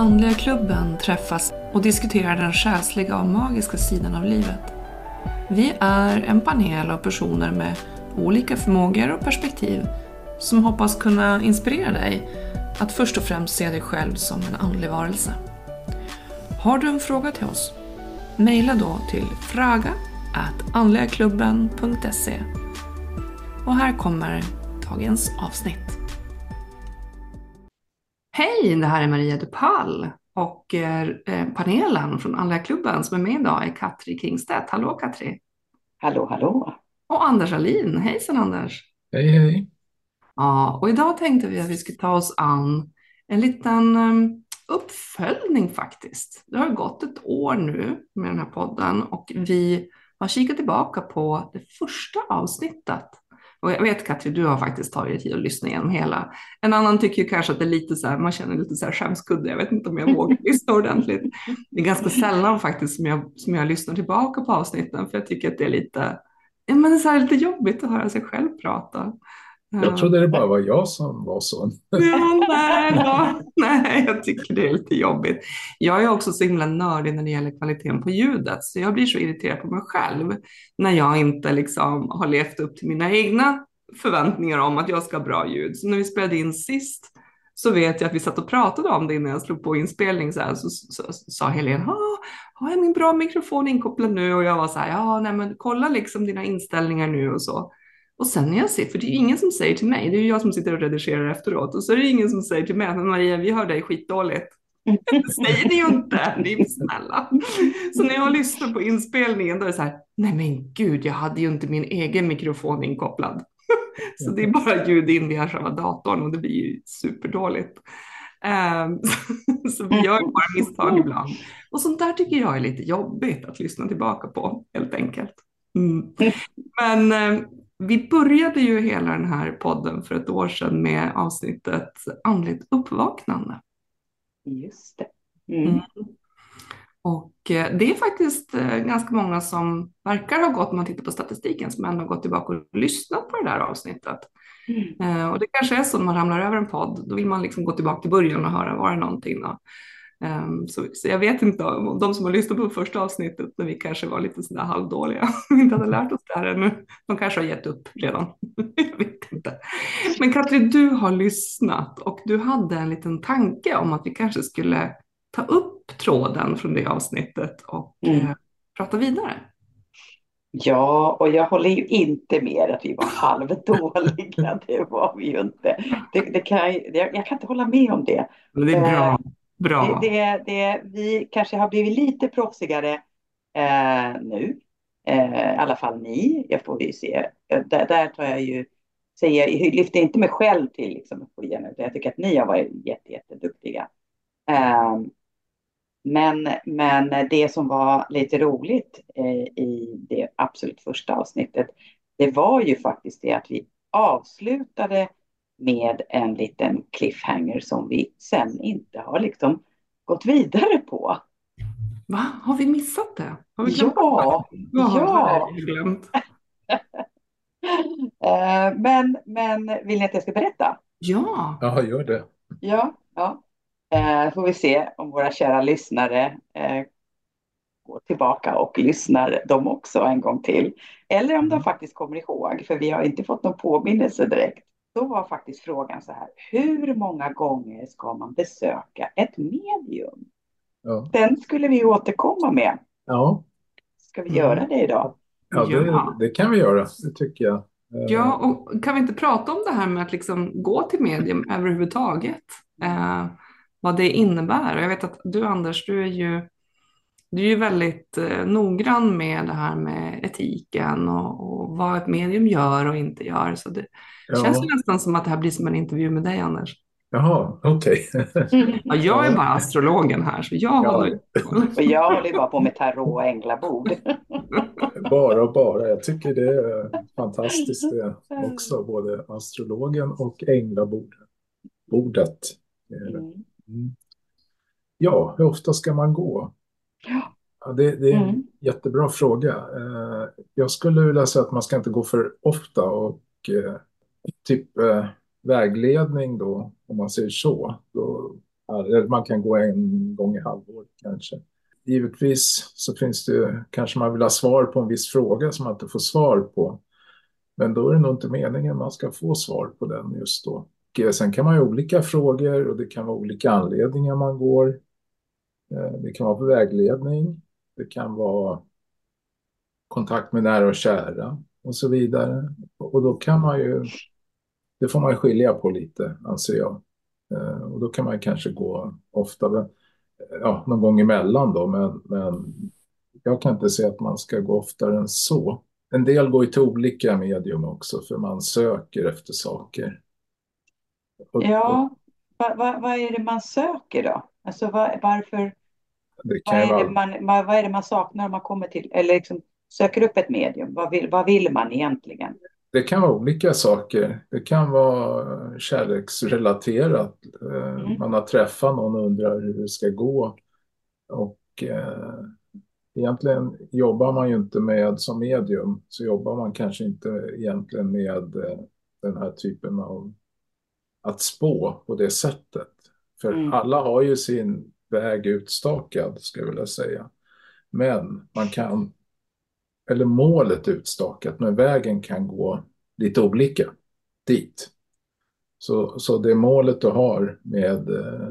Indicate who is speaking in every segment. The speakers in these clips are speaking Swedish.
Speaker 1: Andliga klubben träffas och diskuterar den själsliga och magiska sidan av livet. Vi är en panel av personer med olika förmågor och perspektiv som hoppas kunna inspirera dig att först och främst se dig själv som en andlig varelse. Har du en fråga till oss? Mejla då till fraga andligaklubben.se Och här kommer dagens avsnitt. Hej, det här är Maria Dupal och eh, panelen från Andliga klubben som är med idag är Katri Kingstedt. Hallå Katri!
Speaker 2: Hallå, hallå!
Speaker 1: Och Anders Alin. Hejsan Anders!
Speaker 3: Hej, hej!
Speaker 1: Ja, och idag tänkte vi att vi skulle ta oss an en liten um, uppföljning faktiskt. Det har gått ett år nu med den här podden och vi har kikat tillbaka på det första avsnittet. Och jag vet Katri, du har faktiskt tagit tid att lyssna igenom hela. En annan tycker kanske att det är lite så här, man känner lite så här skämskudde. Jag vet inte om jag vågar lyssna ordentligt. Det är ganska sällan faktiskt som jag, som jag lyssnar tillbaka på avsnitten för jag tycker att det är lite, ja, men det är så lite jobbigt att höra sig själv prata.
Speaker 3: Jag trodde det bara var jag som var så.
Speaker 1: Ja, nej, då. nej, jag tycker det är lite jobbigt. Jag är också så himla nördig när det gäller kvaliteten på ljudet, så jag blir så irriterad på mig själv när jag inte liksom har levt upp till mina egna förväntningar om att jag ska ha bra ljud. Så när vi spelade in sist så vet jag att vi satt och pratade om det innan jag slog på inspelning så, här, så, så, så sa Helene, har jag min bra mikrofon inkopplad nu? Och jag var så här, ja, nej, men kolla liksom dina inställningar nu och så. Och sen när jag ser, för det är ju ingen som säger till mig, det är ju jag som sitter och redigerar efteråt, och så är det ingen som säger till mig, men Maria, vi hör dig skitdåligt. Det säger ni ju inte, ni är snälla. Så när jag lyssnar på inspelningen då är det så här, nej men gud, jag hade ju inte min egen mikrofon inkopplad. Så det är bara ljud in via själva datorn och det blir ju superdåligt. Um, så vi gör bara misstag ibland. Och sånt där tycker jag är lite jobbigt att lyssna tillbaka på, helt enkelt. Mm. Men ehm, vi började ju hela den här podden för ett år sedan med avsnittet andligt uppvaknande.
Speaker 2: Just det. Mm. Mm.
Speaker 1: Och eh, det är faktiskt eh, ganska många som verkar ha gått, om man tittar på statistiken, som ändå gått tillbaka och lyssnat på det där avsnittet. Mm. Eh, och det kanske är så när man ramlar över en podd, då vill man liksom gå tillbaka till början och höra, var det någonting? Då? Um, så, så, jag vet inte de som har lyssnat på första avsnittet när vi kanske var lite sådär halvdåliga och inte hade lärt oss det här ännu. De kanske har gett upp redan. jag vet inte. Men Katrin, du har lyssnat och du hade en liten tanke om att vi kanske skulle ta upp tråden från det avsnittet och mm. eh, prata vidare.
Speaker 2: Ja, och jag håller ju inte med att vi var halvdåliga. Det var vi ju inte. Det, det kan jag, jag, kan inte hålla med om det.
Speaker 1: Det är bra. Bra.
Speaker 2: Det, det, det, vi kanske har blivit lite proffsigare eh, nu. Eh, I alla fall ni, jag får ju se. Eh, där, där tar jag ju, säger, jag lyfter inte mig själv till liksom, jag tycker att ni har varit jätte, jätteduktiga. Eh, men, men det som var lite roligt eh, i det absolut första avsnittet, det var ju faktiskt det att vi avslutade med en liten cliffhanger som vi sen inte har liksom gått vidare på.
Speaker 1: Va? Har vi missat det? Har
Speaker 2: vi ja, ja.
Speaker 1: glömt?
Speaker 2: Eh, men, men vill ni att jag ska berätta?
Speaker 1: Ja.
Speaker 3: Ja, gör det.
Speaker 2: Ja, ja. Eh, får vi se om våra kära lyssnare eh, går tillbaka och lyssnar de också en gång till. Eller om de mm. faktiskt kommer ihåg, för vi har inte fått någon påminnelse direkt. Då var faktiskt frågan så här, hur många gånger ska man besöka ett medium? Ja. Den skulle vi återkomma med.
Speaker 3: Ja.
Speaker 2: Ska vi göra det idag?
Speaker 3: Ja, det, det kan vi göra, det tycker jag.
Speaker 1: Ja, och kan vi inte prata om det här med att liksom gå till medium överhuvudtaget? Eh, vad det innebär. Och jag vet att du Anders, du är ju, du är ju väldigt eh, noggrann med det här med etiken och, och, vad ett medium gör och inte gör. Så det, Ja. Känns det nästan som att det här blir som en intervju med dig, Anders.
Speaker 3: Jaha, okej.
Speaker 1: Okay. ja, jag är bara astrologen här, så jag ja. håller...
Speaker 2: och jag håller bara på med tarot och änglabord.
Speaker 3: bara och bara. Jag tycker det är fantastiskt det också, både astrologen och änglabordet. Mm. Ja, hur ofta ska man gå? Ja, det, det, är en mm. jättebra fråga. Eh, jag skulle vilja säga att man ska inte gå för ofta och eh, typ eh, vägledning då, om man säger så, då man kan gå en gång i halvåret kanske. Givetvis så finns det kanske man vill ha svar på en viss fråga som man inte får svar på. Men då är det nog inte meningen man ska få svar på den just då. Och sen kan man ju olika frågor och det kan vara olika anledningar man går. Det kan vara vägledning. Det kan vara kontakt med nära och kära och så vidare. Och då kan man ju, det får man skilja på lite anser jag. Och då kan man kanske gå ofta, ja, någon gång emellan då, men, men jag kan inte säga att man ska gå oftare än så. En del går ju till olika medium också för man söker efter saker.
Speaker 2: Och, ja, vad, vad, vad är det man söker då? Alltså var, varför? Det vad, är vara... det man, vad är det man saknar om man kommer till, eller liksom söker upp ett medium? Vad vill, vad vill man egentligen?
Speaker 3: Det kan vara olika saker. Det kan vara kärleksrelaterat. Eh, mm. Man har träffat någon och undrar hur det ska gå. Och eh, egentligen jobbar man ju inte med som medium så jobbar man kanske inte egentligen med eh, den här typen av att spå på det sättet. För mm. alla har ju sin väg utstakad, ska jag vilja säga. Men man kan, eller målet utstakat, men vägen kan gå lite olika dit. Så, så det målet du har med eh,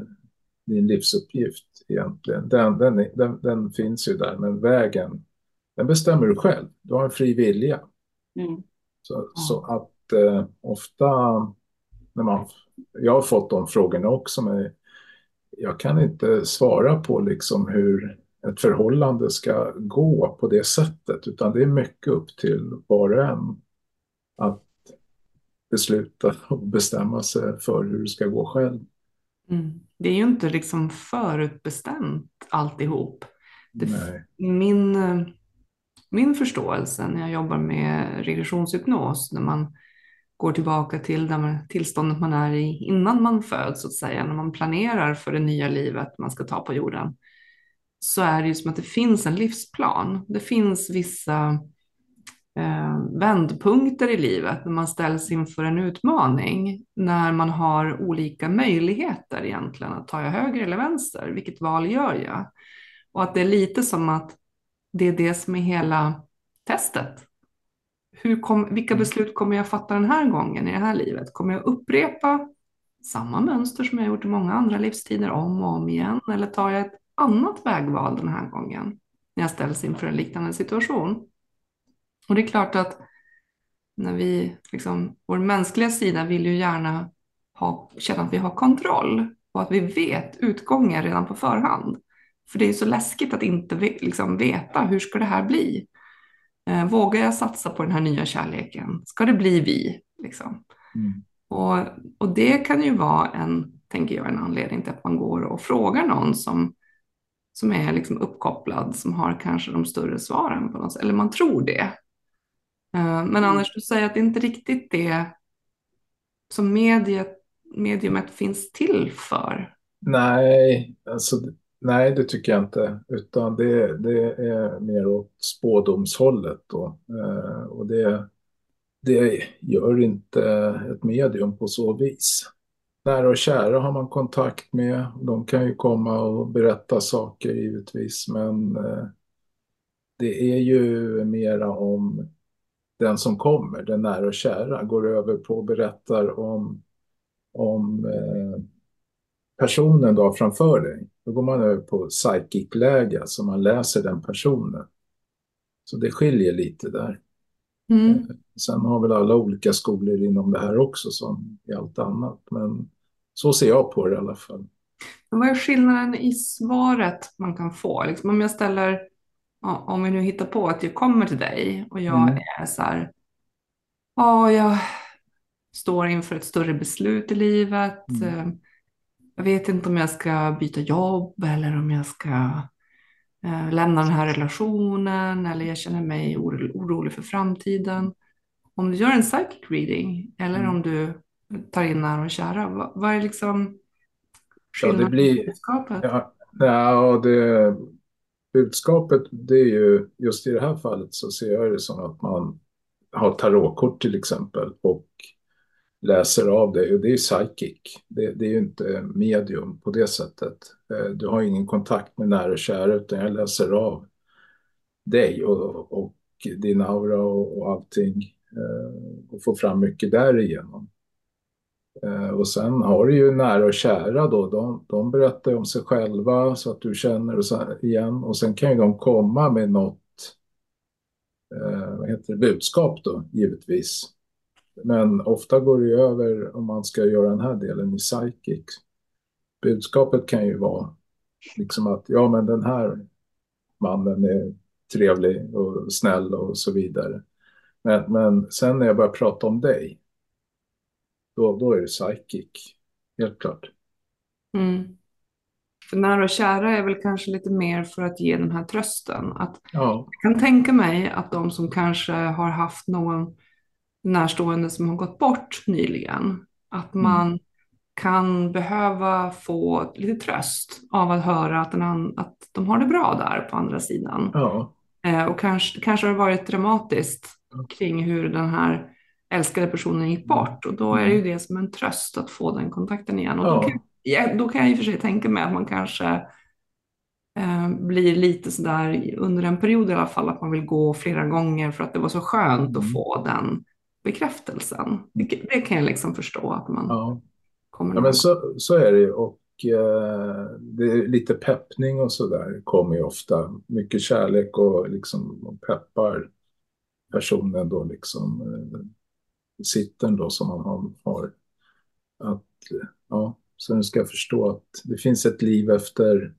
Speaker 3: din livsuppgift egentligen, den, den, den, den, finns ju där, men vägen, den bestämmer du själv. Du har en fri vilja. Mm. Så, mm. så att eh, ofta när man, jag har fått de frågorna också, men jag kan inte svara på liksom hur ett förhållande ska gå på det sättet, utan det är mycket upp till var och en att besluta och bestämma sig för hur det ska gå själv.
Speaker 1: Mm. Det är ju inte liksom förutbestämt alltihop. Det, min, min förståelse när jag jobbar med regressionshypnos, när man går tillbaka till det tillståndet man är i innan man föds, så att säga, när man planerar för det nya livet man ska ta på jorden, så är det ju som att det finns en livsplan. Det finns vissa eh, vändpunkter i livet när man ställs inför en utmaning, när man har olika möjligheter egentligen att ta jag höger eller vänster, vilket val gör jag? Och att det är lite som att det är det som är hela testet. Hur kom, vilka mm. beslut kommer jag fatta den här gången i det här livet? Kommer jag upprepa samma mönster som jag gjort i många andra livstider om och om igen? Eller tar jag ett annat vägval den här gången när jag ställs inför en liknande situation? Och det är klart att när vi, liksom, vår mänskliga sida vill ju gärna ha, känna att vi har kontroll och att vi vet utgången redan på förhand. För det är så läskigt att inte liksom, veta hur ska det här bli. Eh, vågar jag satsa på den här nya kärleken? Ska det bli vi? Liksom? Mm. Och, och det kan ju vara en, tänker jag, en anledning till att man går och frågar någon som, som är liksom uppkopplad, som har kanske de större svaren på något sätt, eller man tror det. Eh, men mm. annars, du säger att det inte riktigt det som mediet, mediumet finns till för.
Speaker 3: Nej, alltså, nej, det tycker jag inte. Utan det, det är mer åt spådomshållet. Då. Eh, och det, det gör inte ett medium på så vis. Nära och kära har man kontakt med. De kan ju komma och berätta saker givetvis. Men eh, det är ju mera om den som kommer, den nära och kära, går över på och berättar om, om eh, personen då framför dig. Då går man över på psychic-läge, så man läser den personen. Så det skiljer lite där. Mm. Eh, sen har väl alla olika skolor inom det här också som i allt annat. Men så ser jag på det i alla fall.
Speaker 1: Men vad är skillnaden i svaret man kan få? Liksom om jag ställer om vi nu hittar på att jag kommer till dig och jag mm. är så här, ja, jag står inför ett större beslut i livet. Mm. Jag vet inte om jag ska byta jobb eller om jag ska eh, lämna den här relationen eller jag känner mig orolig för framtiden. Om du gör en psychic reading eller mm. om du tar in nära och kära, vad, vad är liksom skillnaden ja, det blir, i budskapet?
Speaker 3: Ja, ja, det budskapet det är ju just i det här fallet så ser jag det som att man har tarotkort till exempel och läser av dig och det är psychic. Det, det är ju inte medium på det sättet. Eh, du har ingen kontakt med nära och kära utan jag läser av dig och, och din aura och, och allting eh, och får fram mycket därigenom. Eh, och sen har du ju nära och kära då, de, de berättar om sig själva så att du känner och sen, igen och sen kan ju de komma med något eh, vad heter det, budskap då, givetvis. Men ofta går det över om man ska göra den här delen i psychic. Budskapet kan ju vara liksom att ja men den här mannen är trevlig och snäll och så vidare. Men, men sen när jag börjar prata om dig, då, då är det psychic, helt klart.
Speaker 1: Mm. För nära och kära är väl kanske lite mer för att ge den här trösten. Att
Speaker 3: Ja,
Speaker 1: jag kan tänka mig att de som kanske har haft någon närstående som har gått bort nyligen, att man kan behöva få lite tröst av att höra att, den att de har det bra där på andra sidan.
Speaker 3: ja,
Speaker 1: Eh, och kanske, kanske har det varit dramatiskt kring hur den här älskade personen gick bort. Och då är det ju det som en tröst att få den kontakten igen. Och då,
Speaker 3: Ja.
Speaker 1: kan, ja, då kan jag i och för sig tänka mig att man kanske eh, blir lite sådär under en period i alla fall att man vill gå flera gånger för att det var så skönt att
Speaker 3: Mm.
Speaker 1: få den bekräftelsen. Det, det kan jag liksom förstå att man
Speaker 3: ja.
Speaker 1: kommer
Speaker 3: Ja, men så, så är det ju. Och eh, det är lite peppning och så där kommer ju ofta. Mycket kärlek och liksom och peppar personen då liksom. Eh, sitten då som man har. Att, ja, så nu ska förstå att det finns ett liv efter,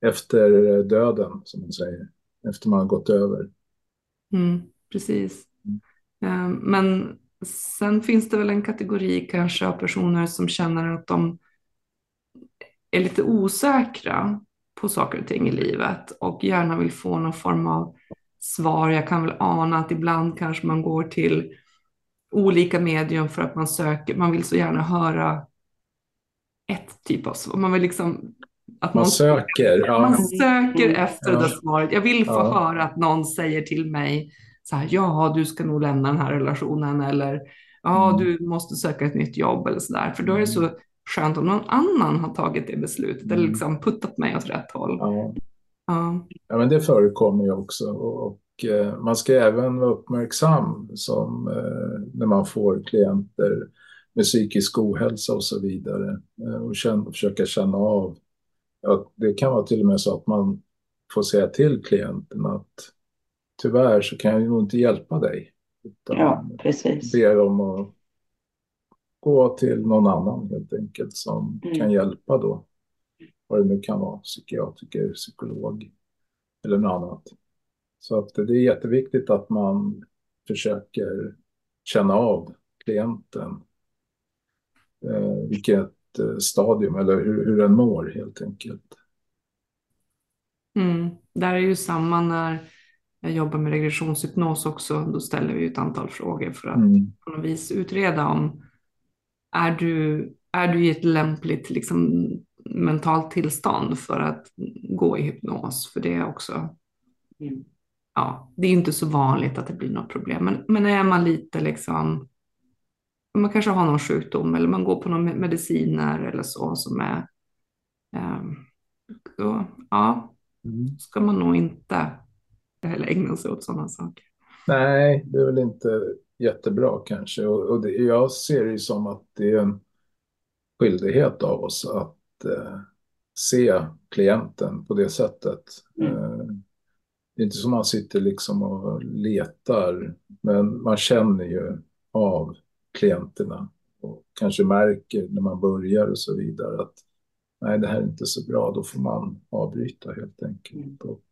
Speaker 3: efter döden, som man säger. Efter man har gått över.
Speaker 1: Mm, precis. Eh, Men sen finns det väl en kategori kanske av personer som känner att de är lite osäkra på saker och ting i livet och gärna vill få någon form av svar. Jag kan väl ana att ibland kanske man går till olika medium för att man söker, man vill så gärna höra ett typ av svar. Man vill liksom att
Speaker 3: Man
Speaker 1: någon
Speaker 3: söker.
Speaker 1: man
Speaker 3: Ja,
Speaker 1: söker efter
Speaker 3: Ja.
Speaker 1: det svaret. Jag vill få
Speaker 3: Ja.
Speaker 1: höra att någon säger till mig så här, ja, du ska nog lämna den här relationen eller ja,
Speaker 3: Mm.
Speaker 1: du måste söka ett nytt jobb eller så där. För då är det så skönt om någon annan har tagit det beslutet eller
Speaker 3: Mm.
Speaker 1: liksom puttat mig åt rätt håll.
Speaker 3: ja.
Speaker 1: Ja.
Speaker 3: Ja, men det förekommer ju också. Och, och eh, man ska även vara uppmärksam som, eh, när man får klienter med psykisk ohälsa och så vidare. Eh, och känna, försöka känna av. Ja, det kan vara till och med så att man får säga till klienten att tyvärr så kan jag nog inte hjälpa dig. Utan
Speaker 2: Ja, precis.
Speaker 3: ber dem att gå till någon annan helt enkelt som
Speaker 2: Mm.
Speaker 3: kan hjälpa då. Vad det nu kan vara, psykiatriker, psykolog eller något annat. Så att det är jätteviktigt att man försöker känna av klienten. Eh, vilket eh, stadium eller hur, hur den mår helt enkelt.
Speaker 1: Mm. Där är ju samma när jag jobbar med regressionshypnos också. Då ställer vi ett antal frågor för att
Speaker 3: Mm.
Speaker 1: på något vis utreda om är du, är du i ett lämpligt liksom, mentalt tillstånd för att gå i hypnos? För det är också,
Speaker 2: Mm.
Speaker 1: ja, det är inte så vanligt att det blir något problem. Men, men är man lite liksom, man kanske har någon sjukdom eller man går på några mediciner eller så som är, ehm, då, ja,
Speaker 3: Mm.
Speaker 1: ska man nog inte heller ägna sig åt sådana saker.
Speaker 3: Nej, det är väl inte jättebra kanske. Och, och det, jag ser det ju som att det är en skyldighet av oss att eh, se klienten på det sättet.
Speaker 2: Mm.
Speaker 3: Eh, det är inte som man sitter liksom och letar, men man känner ju av klienterna och kanske märker när man börjar och så vidare att nej, det här är inte så bra, då får man avbryta helt enkelt.
Speaker 2: Mm.
Speaker 3: Och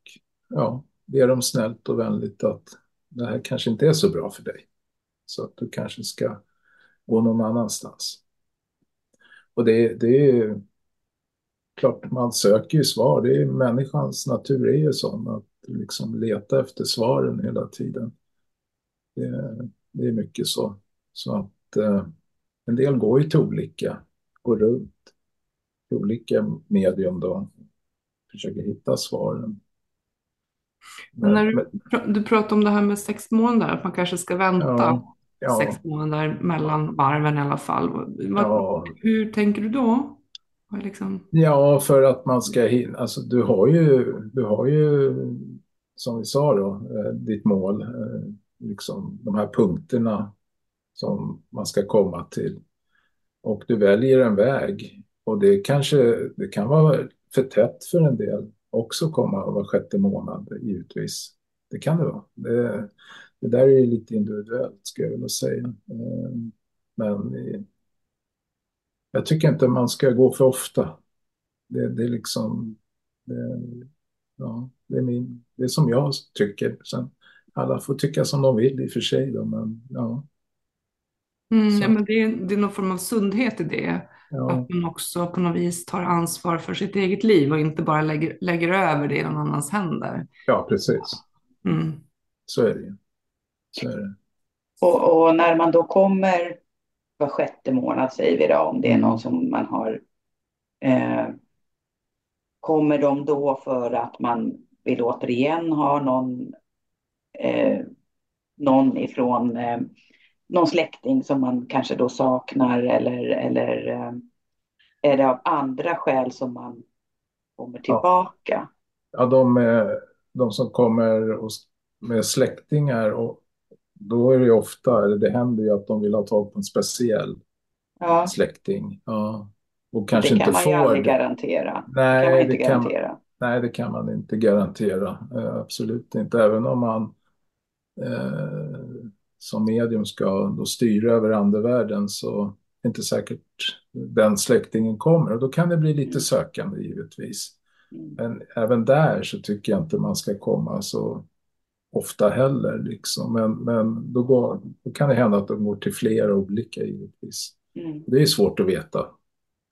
Speaker 3: ja, ber dem snällt och vänligt att det här kanske inte är så bra för dig. Så att du kanske ska gå någon annanstans. Och det, det är klart, man söker ju svar. Det är människans natur är ju sån att liksom leta efter svaren hela tiden. Det, det är mycket så. Så att eh, en del går ju till olika, går runt till olika medium då. Försöker hitta svaren.
Speaker 1: Men när du, du pratar om det här med sex månader, att man kanske ska vänta.
Speaker 3: Ja.
Speaker 1: ja. sex månader mellan varven i alla fall. Ja. Hur tänker du då?
Speaker 3: Liksom... Ja, för att man ska hinna. Alltså, du, har ju, du har ju, som vi sa då, eh, ditt mål. Eh, liksom de här punkterna som man ska komma till. Och du väljer en väg. Och det kanske det kan vara för tätt för en del också komma var sjätte månad givetvis. Det kan det vara. Det, det där är lite individuellt skulle jag vilja säga. Eh, men jag tycker inte man ska gå för ofta. Det, det är liksom... Det, ja, det är, min, det är som jag tycker. Sen, alla får tycka som de vill i och för sig. Då, men, ja.
Speaker 1: Mm, ja, men det, är, det är någon form av sundhet i det. Ja. Att man också på något vis tar ansvar för sitt eget liv och inte bara lägger, lägger över det i någon annans händer.
Speaker 3: Ja, precis. Mm. Så är det Så är det.
Speaker 2: Och, och, när man då kommer var sjätte månad säger vi då, om det är någon som man har eh, Kommer de då för att man vill återigen ha någon eh, någon ifrån eh, någon släkting som man kanske då saknar eller, eller eh, är det av andra skäl som man kommer tillbaka?
Speaker 3: Ja, ja de, de som kommer med släktingar och då är det ofta, det händer ju att de vill ha tag på en speciell ja. släkting. Ja. Och kanske
Speaker 2: det kan
Speaker 3: inte
Speaker 2: man ju aldrig garantera.
Speaker 3: Nej,
Speaker 2: det kan man inte
Speaker 3: det
Speaker 2: garantera.
Speaker 3: Kan, nej, det kan man inte garantera. Eh, absolut inte. Även om man eh, som medium ska då styra över andevärlden så är det inte säkert den släktingen kommer. Och då kan det bli lite mm. sökande givetvis. Mm. Men även där så tycker jag inte man ska komma så ofta heller. Liksom. Men, men då, går, då kan det hända att de går till flera olika givetvis. Mm. Det är svårt att veta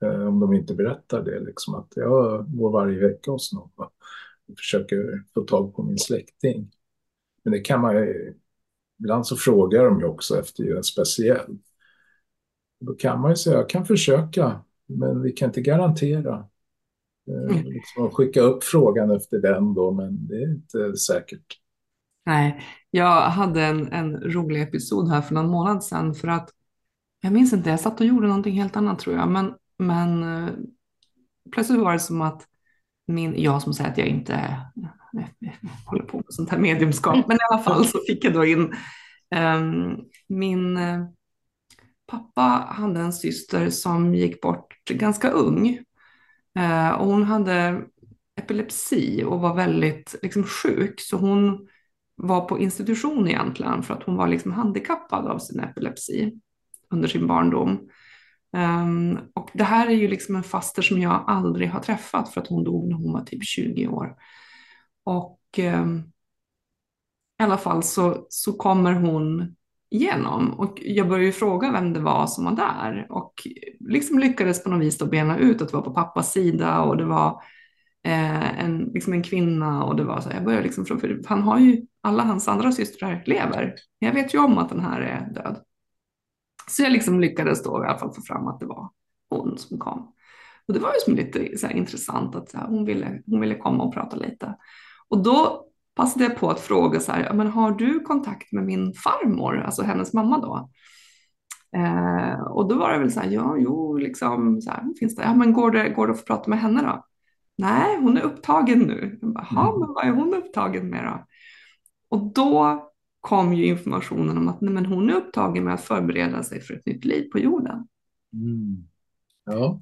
Speaker 3: eh, om de inte berättar det. Liksom, att jag går varje vecka hos någon och försöker få tag på min släkting. Men det kan man ju, ibland så frågar de ju också efter en speciell. Då kan man ju säga, jag kan försöka, men vi kan inte garantera. Eh, mm. Liksom skicka upp frågan efter den då, men det är inte säkert.
Speaker 1: Nej, jag hade en, en rolig episod här för någon månad sedan för att jag minns inte, jag satt och gjorde någonting helt annat tror jag, men, men eh, plötsligt var det som att min, jag som säger att jag inte eh, håller på med sånt här mediumskap, men i alla fall så fick jag då in um, min eh, pappa hade en syster som gick bort ganska ung uh, och hon hade epilepsi och var väldigt liksom, sjuk, så hon var på institution egentligen för att hon var liksom handikappad av sin epilepsi under sin barndom. Um, och det här är ju liksom en faster som jag aldrig har träffat för att hon dog när hon var typ 20 år. Och eh, i alla fall så, så kommer hon igenom och jag började ju fråga vem det var som var där och liksom lyckades på något vis då bena ut att det var på pappas sida och det var eh, en, liksom en kvinna och det var så jag började liksom fråga, för han har ju, alla hans andra systrar lever. Jag vet ju om att den här är död. Så jag liksom lyckades då i alla fall få fram att det var hon som kom. Och det var ju som lite så intressant att så här, hon, ville, hon ville komma och prata lite. Och då passade jag på att fråga så här, men har du kontakt med min farmor, alltså hennes mamma då? Eh, och då var det väl så här, ja, jo, liksom, så här, finns det, ja, men går det, går det att få prata med henne då? Nej, hon är upptagen nu. Jag bara, mm. men vad är hon upptagen med då? Och då kom ju informationen om att nej, men hon är upptagen med att förbereda sig för ett nytt liv på jorden. Mm.
Speaker 3: Ja.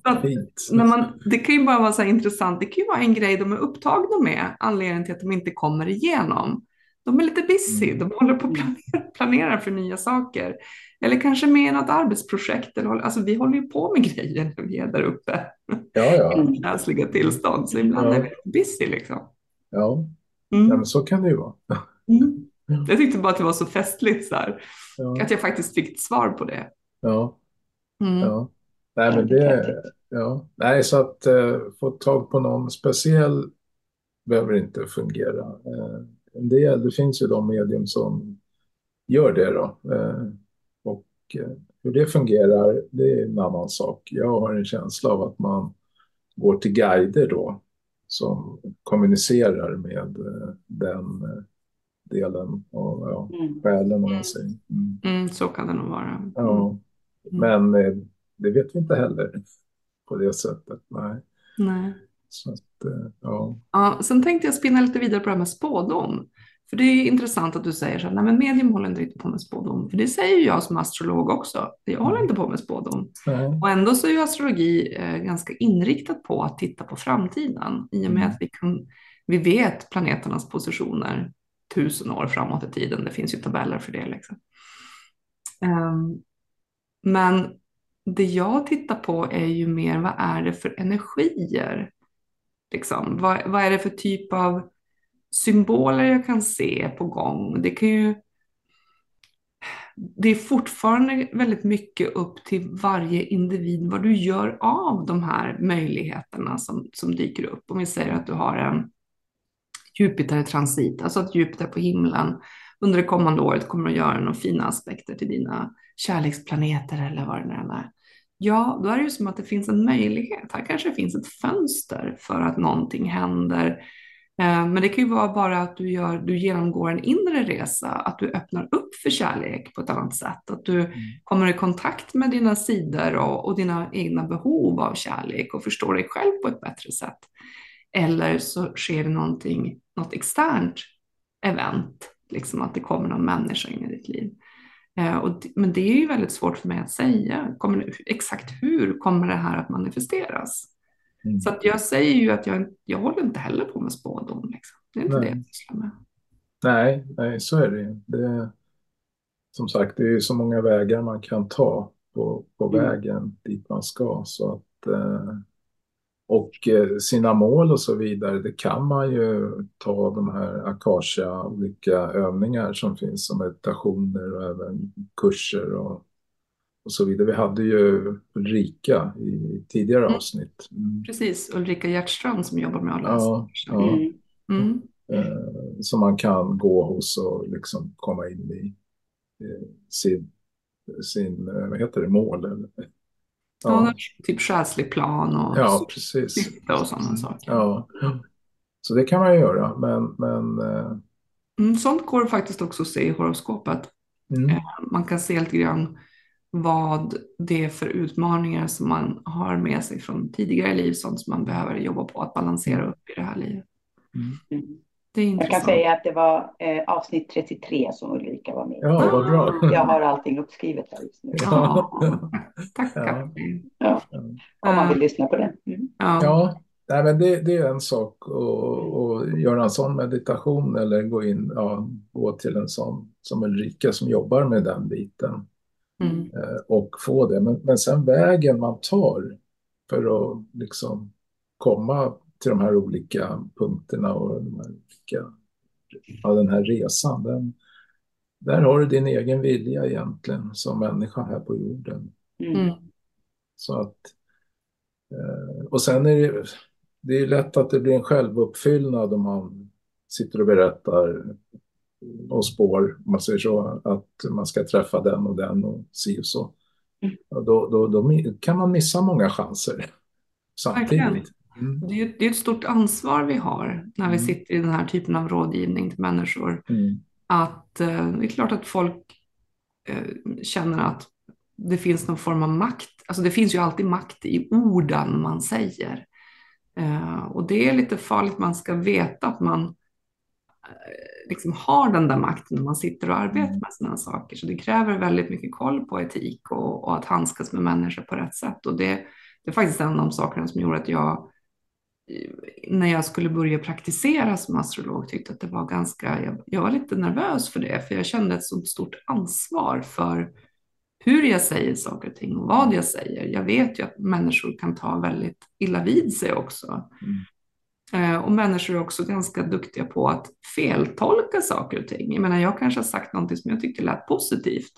Speaker 1: När man, det kan ju bara vara så intressant. Det kan ju vara en grej de är upptagna med, anledningen till att de inte kommer igenom. De är lite busy, mm. de håller på att planera, planera för nya saker. Eller kanske med något arbetsprojekt. Eller, alltså, vi håller ju på med grejer när vi är där uppe.
Speaker 3: Ja, ja.
Speaker 1: I läsliga tillstånd, så ibland ja. är vi busy liksom.
Speaker 3: Ja, mm. ja men så kan det ju vara.
Speaker 1: Mm. Jag tyckte bara att det var så festligt så här, ja. att jag faktiskt fick ett svar på det.
Speaker 3: Ja. Mm. ja. Nej, men det, ja. Nej, så att uh, få tag på någon speciell behöver inte fungera. Uh, en del, det finns ju de medium som gör det då. Uh, och hur det fungerar, det är en annan sak. Jag har en känsla av att man går till guider då som kommunicerar med den delen och ja, mm. själen om man säger.
Speaker 1: Mm. Mm, så kan det nog vara.
Speaker 3: Ja. Mm. Men eh, det vet vi inte heller på det sättet. Nej.
Speaker 1: Nej.
Speaker 3: Så att, eh, ja.
Speaker 1: ja. Sen tänkte jag spinna lite vidare på det här med spådom. För det är intressant att du säger så här, nej men medium håller inte riktigt på med spådom. För det säger jag som astrolog också. Jag håller inte på med spådom.
Speaker 3: Nej.
Speaker 1: Och ändå så är ju astrologi eh, ganska inriktat på att titta på framtiden. I och med mm. att vi, kan, vi vet planeternas positioner tusen år framåt i tiden. Det finns ju tabeller för det. Liksom. Um, men det jag tittar på är ju mer vad är det för energier? Liksom, vad, vad är det för typ av symboler jag kan se på gång? Det kan ju det är fortfarande väldigt mycket upp till varje individ vad du gör av de här möjligheterna som, som dyker upp. Om vi säger att du har en Jupiter-transit, alltså att Jupiter på himlen under det kommande året kommer att göra några fina aspekter till dina kärleksplaneter eller vad det nu är. Ja, då är det ju som att det finns en möjlighet. Här kanske finns ett fönster för att någonting händer. Eh, men det kan ju vara bara att du, gör, du genomgår en inre resa, att du öppnar upp för kärlek på ett annat sätt. Att du mm. kommer i kontakt med dina sidor och, och, dina egna behov av kärlek och förstår dig själv på ett bättre sätt. Eller så sker det någonting, något externt event, liksom att det kommer någon människa in i ditt liv. Eh, och, men det är ju väldigt svårt för mig att säga. Kommer, exakt hur kommer det här att manifesteras? Mm. Så att jag säger ju att jag, jag håller inte heller på med spådom. Liksom. Det är inte nej. det jag sysslar med.
Speaker 3: Nej, nej, så är det Det Som sagt, det är ju så många vägar man kan ta på, på mm. vägen dit man ska. Så att, eh, och eh, sina mål och så vidare, det kan man ju ta de här Akasha, olika övningar som finns som meditationer och även kurser och, och så vidare. Vi hade ju Ulrika i tidigare mm. avsnitt.
Speaker 1: Mm. Precis, Ulrika Hjertstrand som jobbar med alla
Speaker 3: ja, ja. Mm. mm. Eh, som man kan gå hos och liksom komma in i eh, sin, sin vad heter det, mål. Eller,
Speaker 1: Ja, typ själslig plan och,
Speaker 3: ja, precis.
Speaker 1: och sådana saker.
Speaker 3: Ja. Så det kan man göra, men... men
Speaker 1: eh, mm, sånt går faktiskt också att se i horoskopet. Mm. Eh, man kan se lite grann vad det är för utmaningar som man har med sig från tidigare liv, sånt som man behöver jobba på att balansera upp i det här livet.
Speaker 3: Mm.
Speaker 2: Det är Jag kan säga att det var eh, avsnitt 33 som Ulrika var med
Speaker 3: Ja, vad bra.
Speaker 2: Jag har allting uppskrivet här just nu.
Speaker 1: Ja. Tack. Ja.
Speaker 2: ja. Om man vill lyssna på det.
Speaker 3: Mm. Ja. ja. Nej, men det, det, är en sak att göra en sån meditation eller gå in, ja, gå till en sån som Ulrika som jobbar med den biten
Speaker 1: mm.
Speaker 3: Eh, och få det. Men, men sen vägen man tar för att liksom komma till de här olika punkterna och de här olika, ja, den här resan. Den, där har du din egen vilja egentligen som människa här på jorden.
Speaker 1: Mm.
Speaker 3: Så att, eh, och sen är det, det är lätt att det blir en självuppfyllnad om man sitter och berättar och spår, om man säger så, att man ska träffa den och den och si och så. Mm. Då, då, då, kan man missa många chanser samtidigt.
Speaker 1: Mm. Det, är, det är ett stort ansvar vi har när vi mm. sitter i den här typen av rådgivning till människor.
Speaker 3: Mm.
Speaker 1: Att eh, det är klart att folk eh, känner att det finns någon form av makt. Alltså det finns ju alltid makt i orden man säger. Eh, och det är lite farligt, man ska veta att man eh, liksom har den där makten när man sitter och arbetar mm. med sådana saker. Så det kräver väldigt mycket koll på etik och, och att handskas med människor på rätt sätt. Och det, det är faktiskt en av de sakerna som gjorde att jag när jag skulle börja praktisera som astrolog tyckte att det var ganska, jag, jag, var lite nervös för det, för jag kände ett sånt stort ansvar för hur jag säger saker och ting och vad jag säger. Jag vet ju att människor kan ta väldigt illa vid sig också.
Speaker 3: Mm.
Speaker 1: Eh, och människor är också ganska duktiga på att feltolka saker och ting. Jag menar, jag kanske har sagt någonting som jag tyckte lät positivt,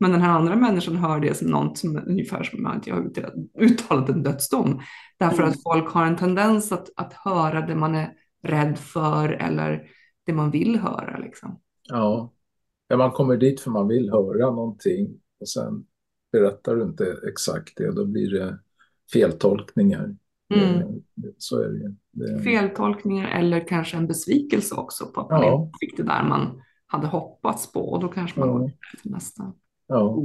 Speaker 1: men den här andra människan hör det som något som ungefär som att jag har uttalat en dödsdom. Därför mm. att folk har en tendens att, att höra det man är rädd för eller det man vill höra. Liksom.
Speaker 3: Ja. ja, man kommer dit för man vill höra någonting och sen berättar du inte exakt det, då blir det feltolkningar.
Speaker 1: Mm.
Speaker 3: Så är det, det
Speaker 1: Feltolkningar eller kanske en besvikelse också på att man ja. inte fick det där man hade hoppats på och då kanske man
Speaker 3: Ja.
Speaker 1: går till nästa.
Speaker 3: Ja,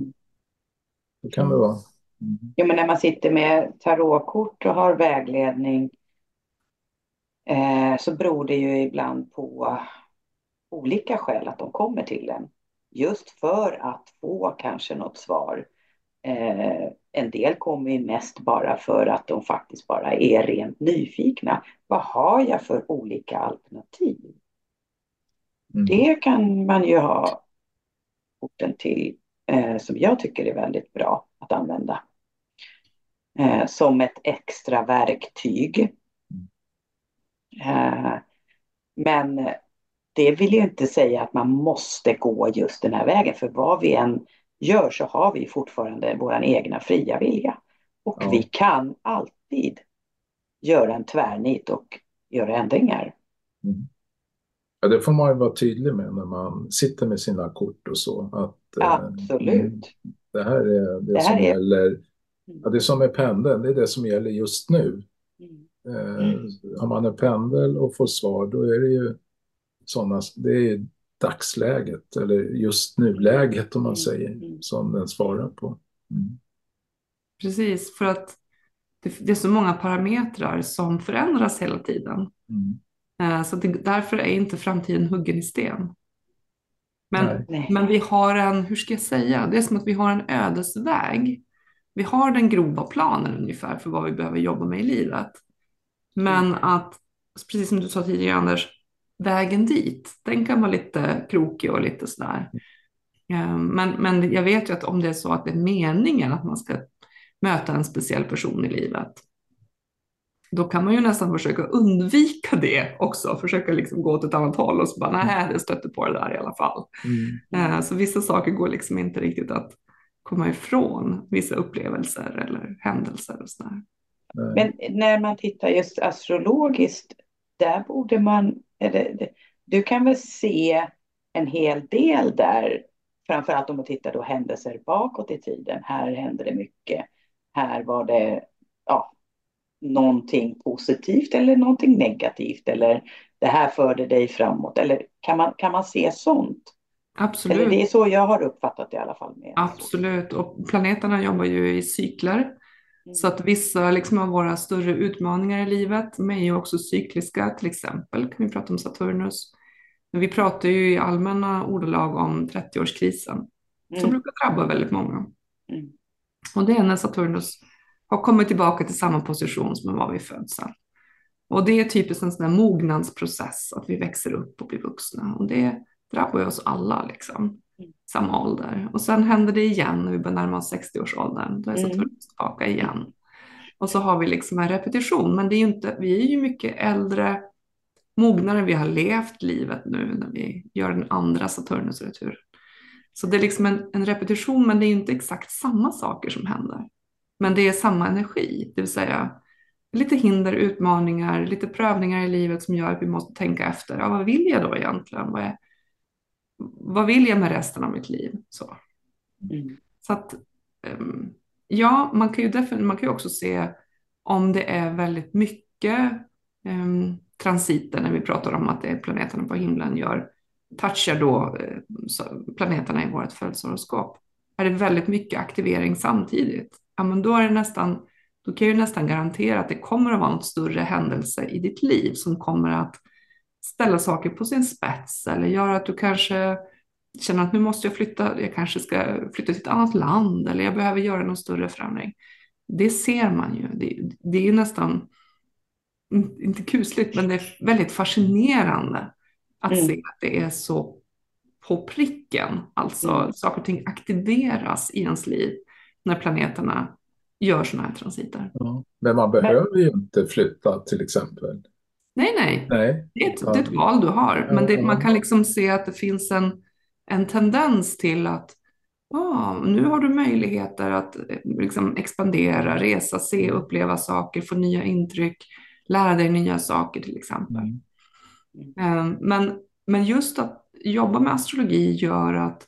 Speaker 3: det kan det vara. Mm.
Speaker 2: Jo, men när man sitter med tarotkort och har vägledning eh, så beror det ju ibland på olika skäl att de kommer till en. Just för att få kanske något svar. Eh, en del kommer ju mest bara för att de faktiskt bara är rent nyfikna. Vad har jag för olika alternativ?
Speaker 3: Mm.
Speaker 2: Det kan man ju ha korten till eh, som jag tycker är väldigt bra att använda. Eh, som ett extra verktyg. Eh, men det vill ju inte säga att man måste gå just den här vägen. För vad vi än gör så har vi fortfarande vår egna fria vilja. Och
Speaker 3: Ja.
Speaker 2: vi kan alltid göra en tvärnit och göra ändringar.
Speaker 3: Mm. Ja, det får man ju vara tydlig med när man sitter med sina kort och så. Att, eh, mm,
Speaker 2: Absolut.
Speaker 3: det här är det,
Speaker 2: Det här
Speaker 3: som
Speaker 2: är-
Speaker 3: gäller. Ja, det som är pendeln, det är det som gäller just nu.
Speaker 2: Mm.
Speaker 3: Eh, har man en pendel och får svar, då är det ju sådana, det är dagsläget eller just nu-läget om man
Speaker 2: Mm,
Speaker 3: säger,
Speaker 2: mm.
Speaker 3: som den svarar på. Mm.
Speaker 1: Precis, för att det, det är så många parametrar som förändras hela tiden.
Speaker 3: Mm.
Speaker 1: Eh, Så det, därför är inte framtiden huggen i sten. Men,
Speaker 3: Nej.
Speaker 1: Men vi har en, hur ska jag säga, det är som att vi har en ödesväg. Vi har den grova planen ungefär för vad vi behöver jobba med i livet. Men att, precis som du sa tidigare Anders, vägen dit, den kan vara lite krokig och lite sådär. Eh, Men, men jag vet ju att om det är så att det är meningen att man ska möta en speciell person i livet, då kan man ju nästan försöka undvika det också, försöka liksom gå åt ett annat håll och så bara, nej, det stötte på det där i alla fall.
Speaker 3: Mm.
Speaker 1: Eh, Så vissa saker går liksom inte riktigt att komma ifrån, vissa upplevelser eller händelser och sådär.
Speaker 3: Nej.
Speaker 2: Men när man tittar just astrologiskt, där borde man, eller, du kan väl se en hel del där, framförallt om man tittar då händelser bakåt i tiden. Här hände det mycket. Här var det ja, någonting positivt eller någonting negativt eller det här förde dig framåt. Eller kan man, kan man se sånt?
Speaker 1: Absolut.
Speaker 2: Eller det är så jag har uppfattat det i alla fall. Med
Speaker 1: Absolut, och planeterna jobbar ju i cykler.
Speaker 2: Mm.
Speaker 1: Så att vissa liksom av våra större utmaningar i livet, de är ju också cykliska. Till exempel kan vi prata om Saturnus. Men vi pratar ju i allmänna ordalag om 30-årskrisen som
Speaker 2: Mm.
Speaker 1: brukar drabba väldigt många.
Speaker 2: Mm.
Speaker 1: Och det är när Saturnus har kommit tillbaka till samma position som den var vid födseln. Och det är typiskt en sån där mognadsprocess, att vi växer upp och blir vuxna. Och det drabbar ju oss alla, liksom.
Speaker 2: Mm.
Speaker 1: Samma ålder. Och sen händer det igen när vi börjar närma oss 60-årsåldern. Då är
Speaker 2: Mm.
Speaker 1: Saturnus tillbaka igen. Och så har vi liksom en repetition. Men det är inte, vi är ju mycket äldre, mognare. Vi har levt livet nu när vi gör den andra Saturnusreturen. Så det är liksom en, en repetition, men det är inte exakt samma saker som händer. Men det är samma energi, det vill säga lite hinder, utmaningar, lite prövningar i livet som gör att vi måste tänka efter. Ja, vad vill jag då egentligen? Vad, är, vad vill jag med resten av mitt liv? Så,
Speaker 2: Mm.
Speaker 1: så att, ehm, ja, man kan ju man kan ju också se om det är väldigt mycket um, transiter när vi pratar om att det är planeterna på himlen gör, touchar då eh, planeterna i vårt födelsehoroskop. Är det väldigt mycket aktivering samtidigt, ja men då är det nästan, då kan jag ju nästan garantera att det kommer att vara något större händelse i ditt liv som kommer att ställa saker på sin spets eller göra att du kanske känner att nu måste jag flytta, jag kanske ska flytta till ett annat land eller jag behöver göra någon större förändring. Det ser man ju. Det, det är nästan, in- inte kusligt, men det är väldigt fascinerande att
Speaker 2: Mm.
Speaker 1: se att det är så på pricken. Alltså
Speaker 2: Mm.
Speaker 1: saker och ting aktiveras i ens liv när planeterna gör sådana här transiter.
Speaker 3: Ja. Men man behöver ju inte flytta till exempel.
Speaker 1: Nej, nej,
Speaker 3: Nej.
Speaker 1: det är ett, det är ett val du har. Men det, man kan liksom se att det finns en, en tendens till att ah, nu har du möjligheter att eh, liksom expandera, resa, se, uppleva saker, få nya intryck, lära dig nya saker till exempel.
Speaker 3: Mm.
Speaker 1: Eh, Men, men just att jobba med astrologi gör att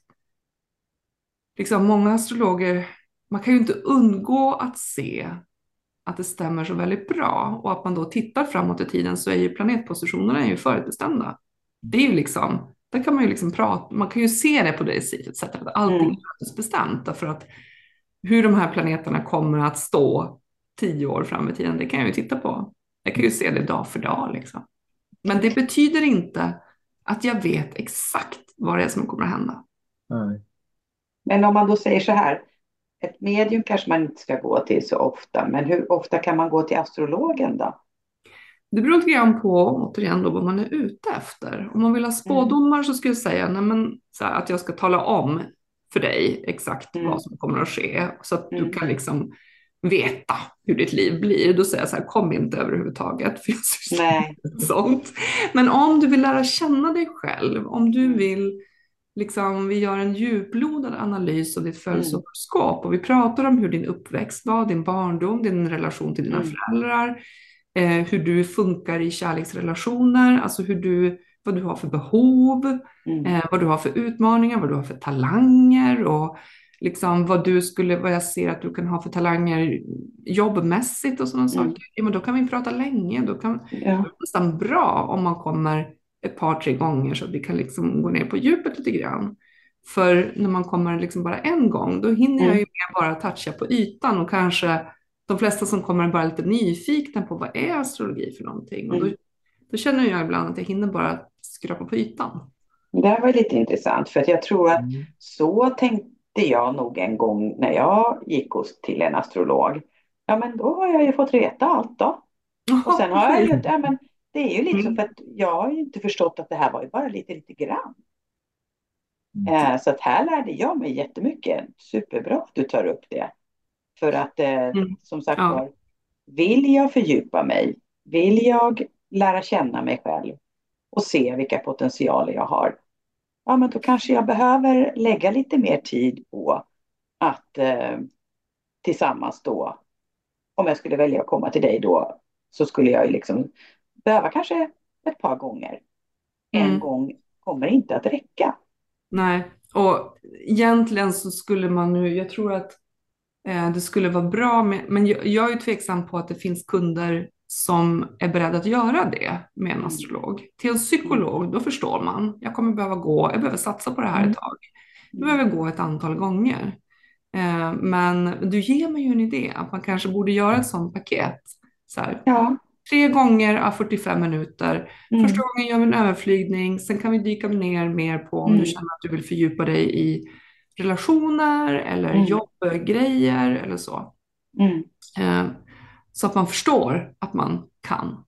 Speaker 1: liksom många astrologer, man kan ju inte undgå att se att det stämmer så väldigt bra och att man då tittar framåt i tiden så är ju planetpositionerna är ju förutbestämda. Det är ju liksom, där kan man ju liksom prata, man kan ju se det på det sättet att allting
Speaker 2: Mm.
Speaker 1: är bestämt därför att hur de här planeterna kommer att stå tio år fram i tiden, det kan jag ju titta på. Jag kan ju se det dag för dag liksom. Men det betyder inte att jag vet exakt vad det är som kommer att hända.
Speaker 3: Nej.
Speaker 2: Men om man då säger så här, ett medium kanske man inte ska gå till så ofta, men hur ofta kan man gå till astrologen då?
Speaker 1: Det beror lite grann på, återigen, då, vad man är ute efter. Om man vill ha spådomar så skulle jag säga nej, men, så här, att jag ska tala om för dig exakt
Speaker 2: Mm.
Speaker 1: vad som kommer att ske så att du
Speaker 2: Mm.
Speaker 1: kan liksom veta hur ditt liv blir. Då säger jag så här, kom inte överhuvudtaget för jag sånt. Men om du vill lära känna dig själv, om du
Speaker 2: Mm.
Speaker 1: vill liksom, vi gör en djuplodad analys av ditt
Speaker 2: Mm.
Speaker 1: födelsehoroskop och vi pratar om hur din uppväxt var, din barndom, din relation till dina
Speaker 2: Mm.
Speaker 1: föräldrar, eh, hur du funkar i kärleksrelationer, alltså hur du, vad du har för behov,
Speaker 2: Mm.
Speaker 1: eh, vad du har för utmaningar, vad du har för talanger och liksom vad du skulle, vad jag ser att du kan ha för talanger jobbmässigt och sådana
Speaker 2: Mm.
Speaker 1: saker. Ja, men då kan vi prata länge, då kan
Speaker 2: Ja.
Speaker 1: det nästan bra om man kommer ett par, tre gånger så att vi kan liksom gå ner på djupet lite grann. För när man kommer liksom bara en gång, då hinner jag ju mer bara toucha på ytan och kanske de flesta som kommer är bara lite nyfikna på vad är astrologi för någonting. Och då,
Speaker 2: Mm.
Speaker 1: då känner jag ibland att jag hinner bara skrapa på ytan.
Speaker 2: Det här var lite intressant för att jag tror att
Speaker 3: Mm.
Speaker 2: så tänkte jag nog en gång när jag gick hos, till en astrolog. Ja men då har jag ju fått veta allt då. Och sen har jag ju, ja men det är ju lite så
Speaker 1: Mm.
Speaker 2: för att jag har ju inte förstått att det här var ju bara lite, lite grann.
Speaker 3: Mm.
Speaker 2: Eh, så att här lärde jag mig jättemycket. Superbra att du tar upp det. För att eh,
Speaker 1: Mm.
Speaker 2: som sagt
Speaker 1: Ja.
Speaker 2: var, vill jag fördjupa mig, vill jag lära känna mig själv och se vilka potentialer jag har, ja men då kanske jag behöver lägga lite mer tid på att eh, tillsammans då, om jag skulle välja att komma till dig då, så skulle jag ju liksom behöva kanske ett par gånger. En
Speaker 1: Mm.
Speaker 2: gång kommer inte att räcka.
Speaker 1: Nej, och egentligen så skulle man nu, jag tror att eh, det skulle vara bra med, men jag, jag är ju tveksam på att det finns kunder som är beredda att göra det med en
Speaker 2: Mm.
Speaker 1: astrolog. Till en psykolog, då förstår man, jag kommer behöva gå, jag behöver satsa på det här
Speaker 3: Mm.
Speaker 1: ett tag. Jag behöver gå ett antal gånger. Eh, men du ger mig ju en idé att man kanske borde göra ett sånt paket. Så här,
Speaker 2: Ja.
Speaker 1: Tre gånger av 45 minuter.
Speaker 2: Mm.
Speaker 1: Första gången gör vi en överflygning, sen kan vi dyka ner mer på om
Speaker 2: Mm.
Speaker 1: du känner att du vill fördjupa dig i relationer eller
Speaker 2: Mm.
Speaker 1: jobbgrejer eller så.
Speaker 2: Mm.
Speaker 1: Eh, så att man förstår att man kan.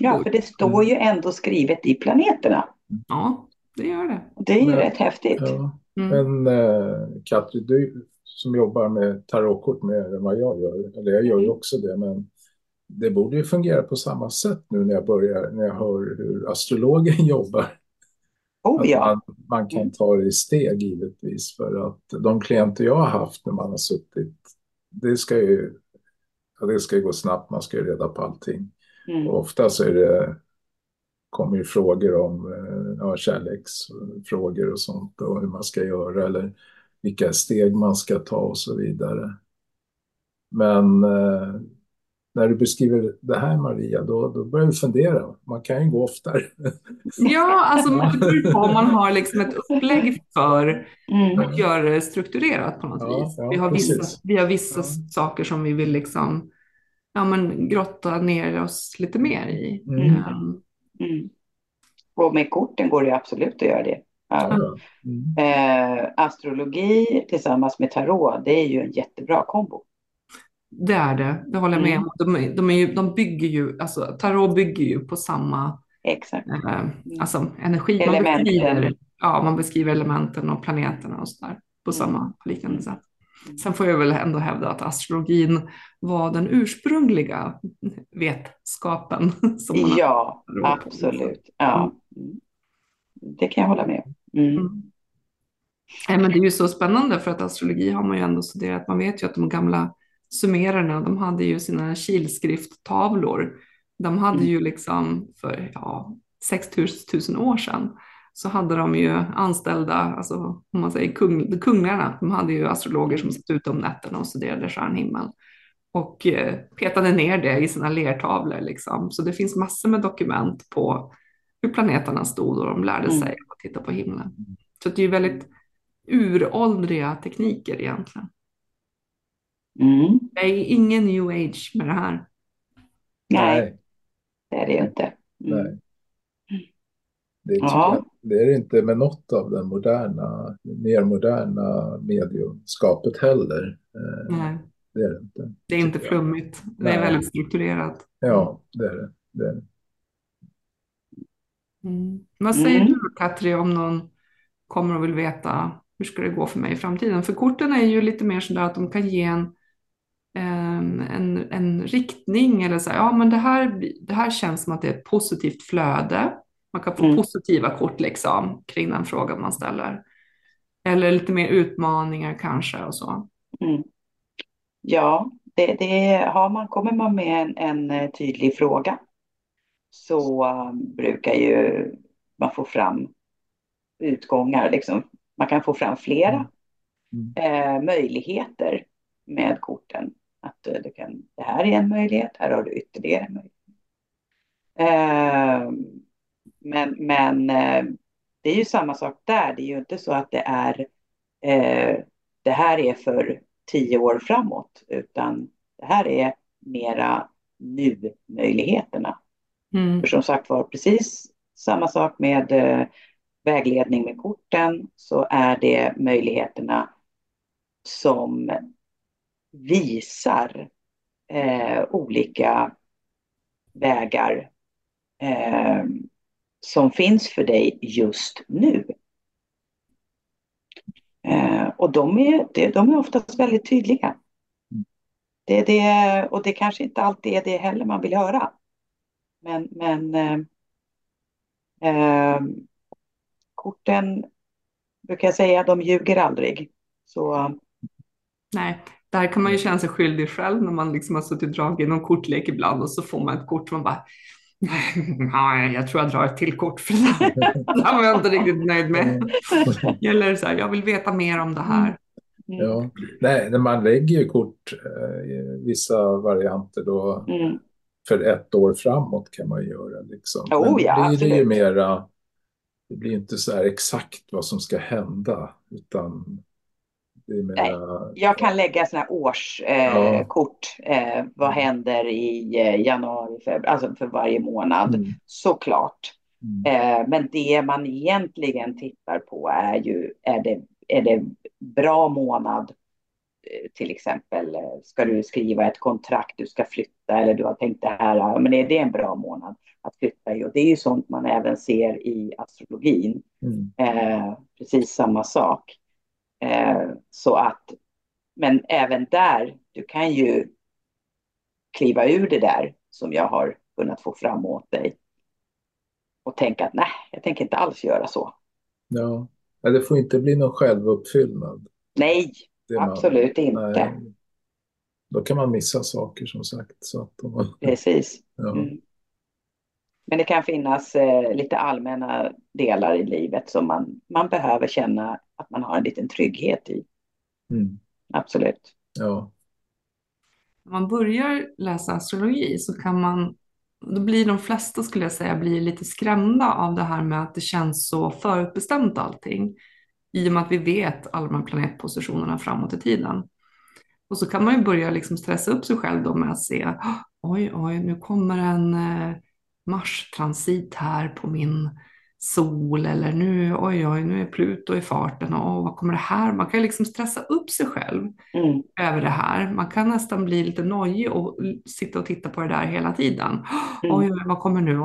Speaker 2: Ja, för det står ju ändå skrivet i planeterna.
Speaker 1: Ja, det gör det.
Speaker 2: Det är ju
Speaker 3: Men-
Speaker 2: rätt häftigt.
Speaker 3: Ja.
Speaker 1: Mm.
Speaker 3: Men eh, Katri, du som jobbar med tarotkort mer än vad jag gör, eller jag gör ju också det, men det borde ju fungera på samma sätt nu när jag börjar, när jag hör hur astrologen jobbar.
Speaker 2: Oh ja.
Speaker 3: man, man kan ta det i steg givetvis för att de klienter jag har haft när man har suttit, det ska ju, ja, det ska ju gå snabbt, man ska ju reda på allting.
Speaker 2: Mm.
Speaker 3: Och ofta så är det, kommer ju frågor om eh, ja, kärleksfrågor och sånt och hur man ska göra eller vilka steg man ska ta och så vidare. Men eh, när du beskriver det här Maria, då, då börjar vi fundera. Man kan ju gå oftare.
Speaker 1: Ja, alltså det beror på om man har liksom ett upplägg för
Speaker 2: Mm.
Speaker 1: att göra det strukturerat på något
Speaker 3: Ja,
Speaker 1: vis.
Speaker 3: ja,
Speaker 1: vi har vissa,
Speaker 3: precis.
Speaker 1: vi har vissa
Speaker 3: Ja.
Speaker 1: saker som vi vill liksom, ja, men grotta ner oss lite mer i.
Speaker 3: Mm.
Speaker 1: Ehm,
Speaker 2: Mm. Och med korten går det absolut att göra det.
Speaker 3: Mm.
Speaker 2: Eh, astrologi tillsammans med tarot, det är ju en jättebra kombo.
Speaker 1: Det är det, det håller jag med
Speaker 2: Mm.
Speaker 1: om. De, de, är ju, de bygger ju, alltså tarot bygger ju på samma
Speaker 2: Exakt.
Speaker 1: eh, alltså, energi. Man
Speaker 2: Elementen.
Speaker 1: beskriver, ja, man beskriver elementen och planeterna och sådär på
Speaker 2: Mm.
Speaker 1: samma liknande sätt.
Speaker 2: Mm.
Speaker 1: Sen får jag väl ändå hävda att astrologin var den ursprungliga vetskapen. Som man
Speaker 2: Ja, absolut. Ja. Mm. Det kan jag hålla med om. Mm.
Speaker 1: Mm. Men det är ju så spännande för att astrologi har man ju ändå studerat. Man vet ju att de gamla sumererna, de hade ju sina kilskrifttavlor. De hade
Speaker 2: Mm.
Speaker 1: ju liksom för ja, 6000 år sedan så hade de ju anställda, alltså om man säger kung, kungarna, de hade ju astrologer som satt ute om nätterna och studerade stjärnhimmel och eh, petade ner det i sina lertavlor liksom. Så det finns massor med dokument på hur planeterna stod och de lärde
Speaker 2: Mm.
Speaker 1: sig. Och titta på himlen. Så det är ju väldigt uråldriga tekniker egentligen.
Speaker 2: Mm.
Speaker 1: Det är ingen new age med det här.
Speaker 2: Nej, det är det ju inte. Mm.
Speaker 3: Nej. Det,
Speaker 2: Ja.
Speaker 3: jag, det är det inte med något av den moderna, mer moderna mediumskapet heller. Eh,
Speaker 1: Nej,
Speaker 3: Det är det inte.
Speaker 1: det är inte flummigt. Det är
Speaker 3: Nej.
Speaker 1: väldigt strukturerat.
Speaker 3: Ja, det är det. det, är det.
Speaker 1: Mm. Vad säger
Speaker 2: Mm.
Speaker 1: du Katri om någon kommer och vill veta hur ska det gå för mig i framtiden? För korten är ju lite mer sådär att de kan ge en, en, en, riktning eller så här, ja men det här, det här känns som att det är ett positivt flöde. Man kan få
Speaker 2: Mm.
Speaker 1: positiva kort liksom kring den frågan man ställer. Eller lite mer utmaningar kanske och så.
Speaker 2: Mm. Ja, det, det har man, kommer man med en, en eh, tydlig fråga så eh, brukar ju man få fram utgångar. Liksom. Man kan få fram flera
Speaker 3: Mm.
Speaker 2: eh, möjligheter med korten. Att du kan, det här är en möjlighet, här har du ytterligare en möjlighet. Eh, men men eh, det är ju samma sak där. Det är ju inte så att det är eh, det här är för tio år framåt, utan det här är mera nu-möjligheterna.
Speaker 1: Mm.
Speaker 2: För som sagt var, precis samma sak med eh, vägledning med korten, så är det möjligheterna som visar eh, olika vägar eh, som finns för dig just nu. Eh, och de är, det, de är oftast väldigt tydliga. Det, är det, och det kanske inte alltid är det heller man vill höra. Men, men eh, eh, korten brukar jag säga, de ljuger aldrig. Så
Speaker 1: Nej, där kan man ju känna sig skyldig själv när man liksom har suttit och dragit någon kortlek ibland och så får man ett kort som man bara Nej, jag tror jag drar ett till kort för det här var jag inte riktigt nöjd med. Eller så här, jag vill veta mer om det här.
Speaker 2: mm,
Speaker 3: Ja. Nej, när man lägger ju kort eh, i vissa varianter då
Speaker 2: mm,
Speaker 3: för ett år framåt kan man göra. Liksom.
Speaker 2: Oh,
Speaker 3: Men
Speaker 2: ja,
Speaker 3: blir det ju mera, det blir inte så här exakt vad som ska hända, utan är mera,
Speaker 2: jag kan lägga sådana här årskort. Eh,
Speaker 3: Ja.
Speaker 2: eh, vad händer i eh, januari, februari, alltså för varje månad.
Speaker 3: Mm.
Speaker 2: Såklart.
Speaker 3: Mm.
Speaker 2: Eh, men det man egentligen tittar på är ju, är det, är det bra månad? Eh, Till exempel, ska du skriva ett kontrakt, du ska flytta eller du har tänkt det här, men är det en bra månad att flytta i? Och det är ju sånt man även ser i astrologin.
Speaker 3: Mm.
Speaker 2: Eh, precis samma sak. Eh, så att, men även där, du kan ju kliva ur det där som jag har kunnat få fram åt dig och tänka att nej, jag tänker inte alls göra så.
Speaker 3: Ja. Det får inte bli någon självuppfyllnad.
Speaker 2: Nej,
Speaker 3: man-
Speaker 2: absolut inte.
Speaker 3: Nej. Då kan man missa saker som sagt. Så att de,
Speaker 2: Precis.
Speaker 3: ja.
Speaker 2: Mm. Men det kan finnas eh, lite allmänna delar i livet som man, man behöver känna att man har en liten trygghet i.
Speaker 3: Mm.
Speaker 2: Absolut.
Speaker 3: ja.
Speaker 1: När man börjar läsa astrologi så kan man, då blir de flesta skulle jag säga, blir lite skrämda av det här med att det känns så förutbestämt allting. I och med att vi vet här planetpositionerna framåt i tiden. Och så kan man ju börja liksom stressa upp sig själv då med att se, "Ah, oj, oj, nu kommer en eh, Mars-transit här på min sol eller nu, oj, oj, nu är Pluto i farten och åh, vad kommer det här? Man kan liksom stressa upp sig själv
Speaker 2: Mm.
Speaker 1: över det här. Man kan nästan bli lite nojig och sitta och titta på det där hela tiden.
Speaker 2: Mm.
Speaker 1: Oj, vad kommer nu?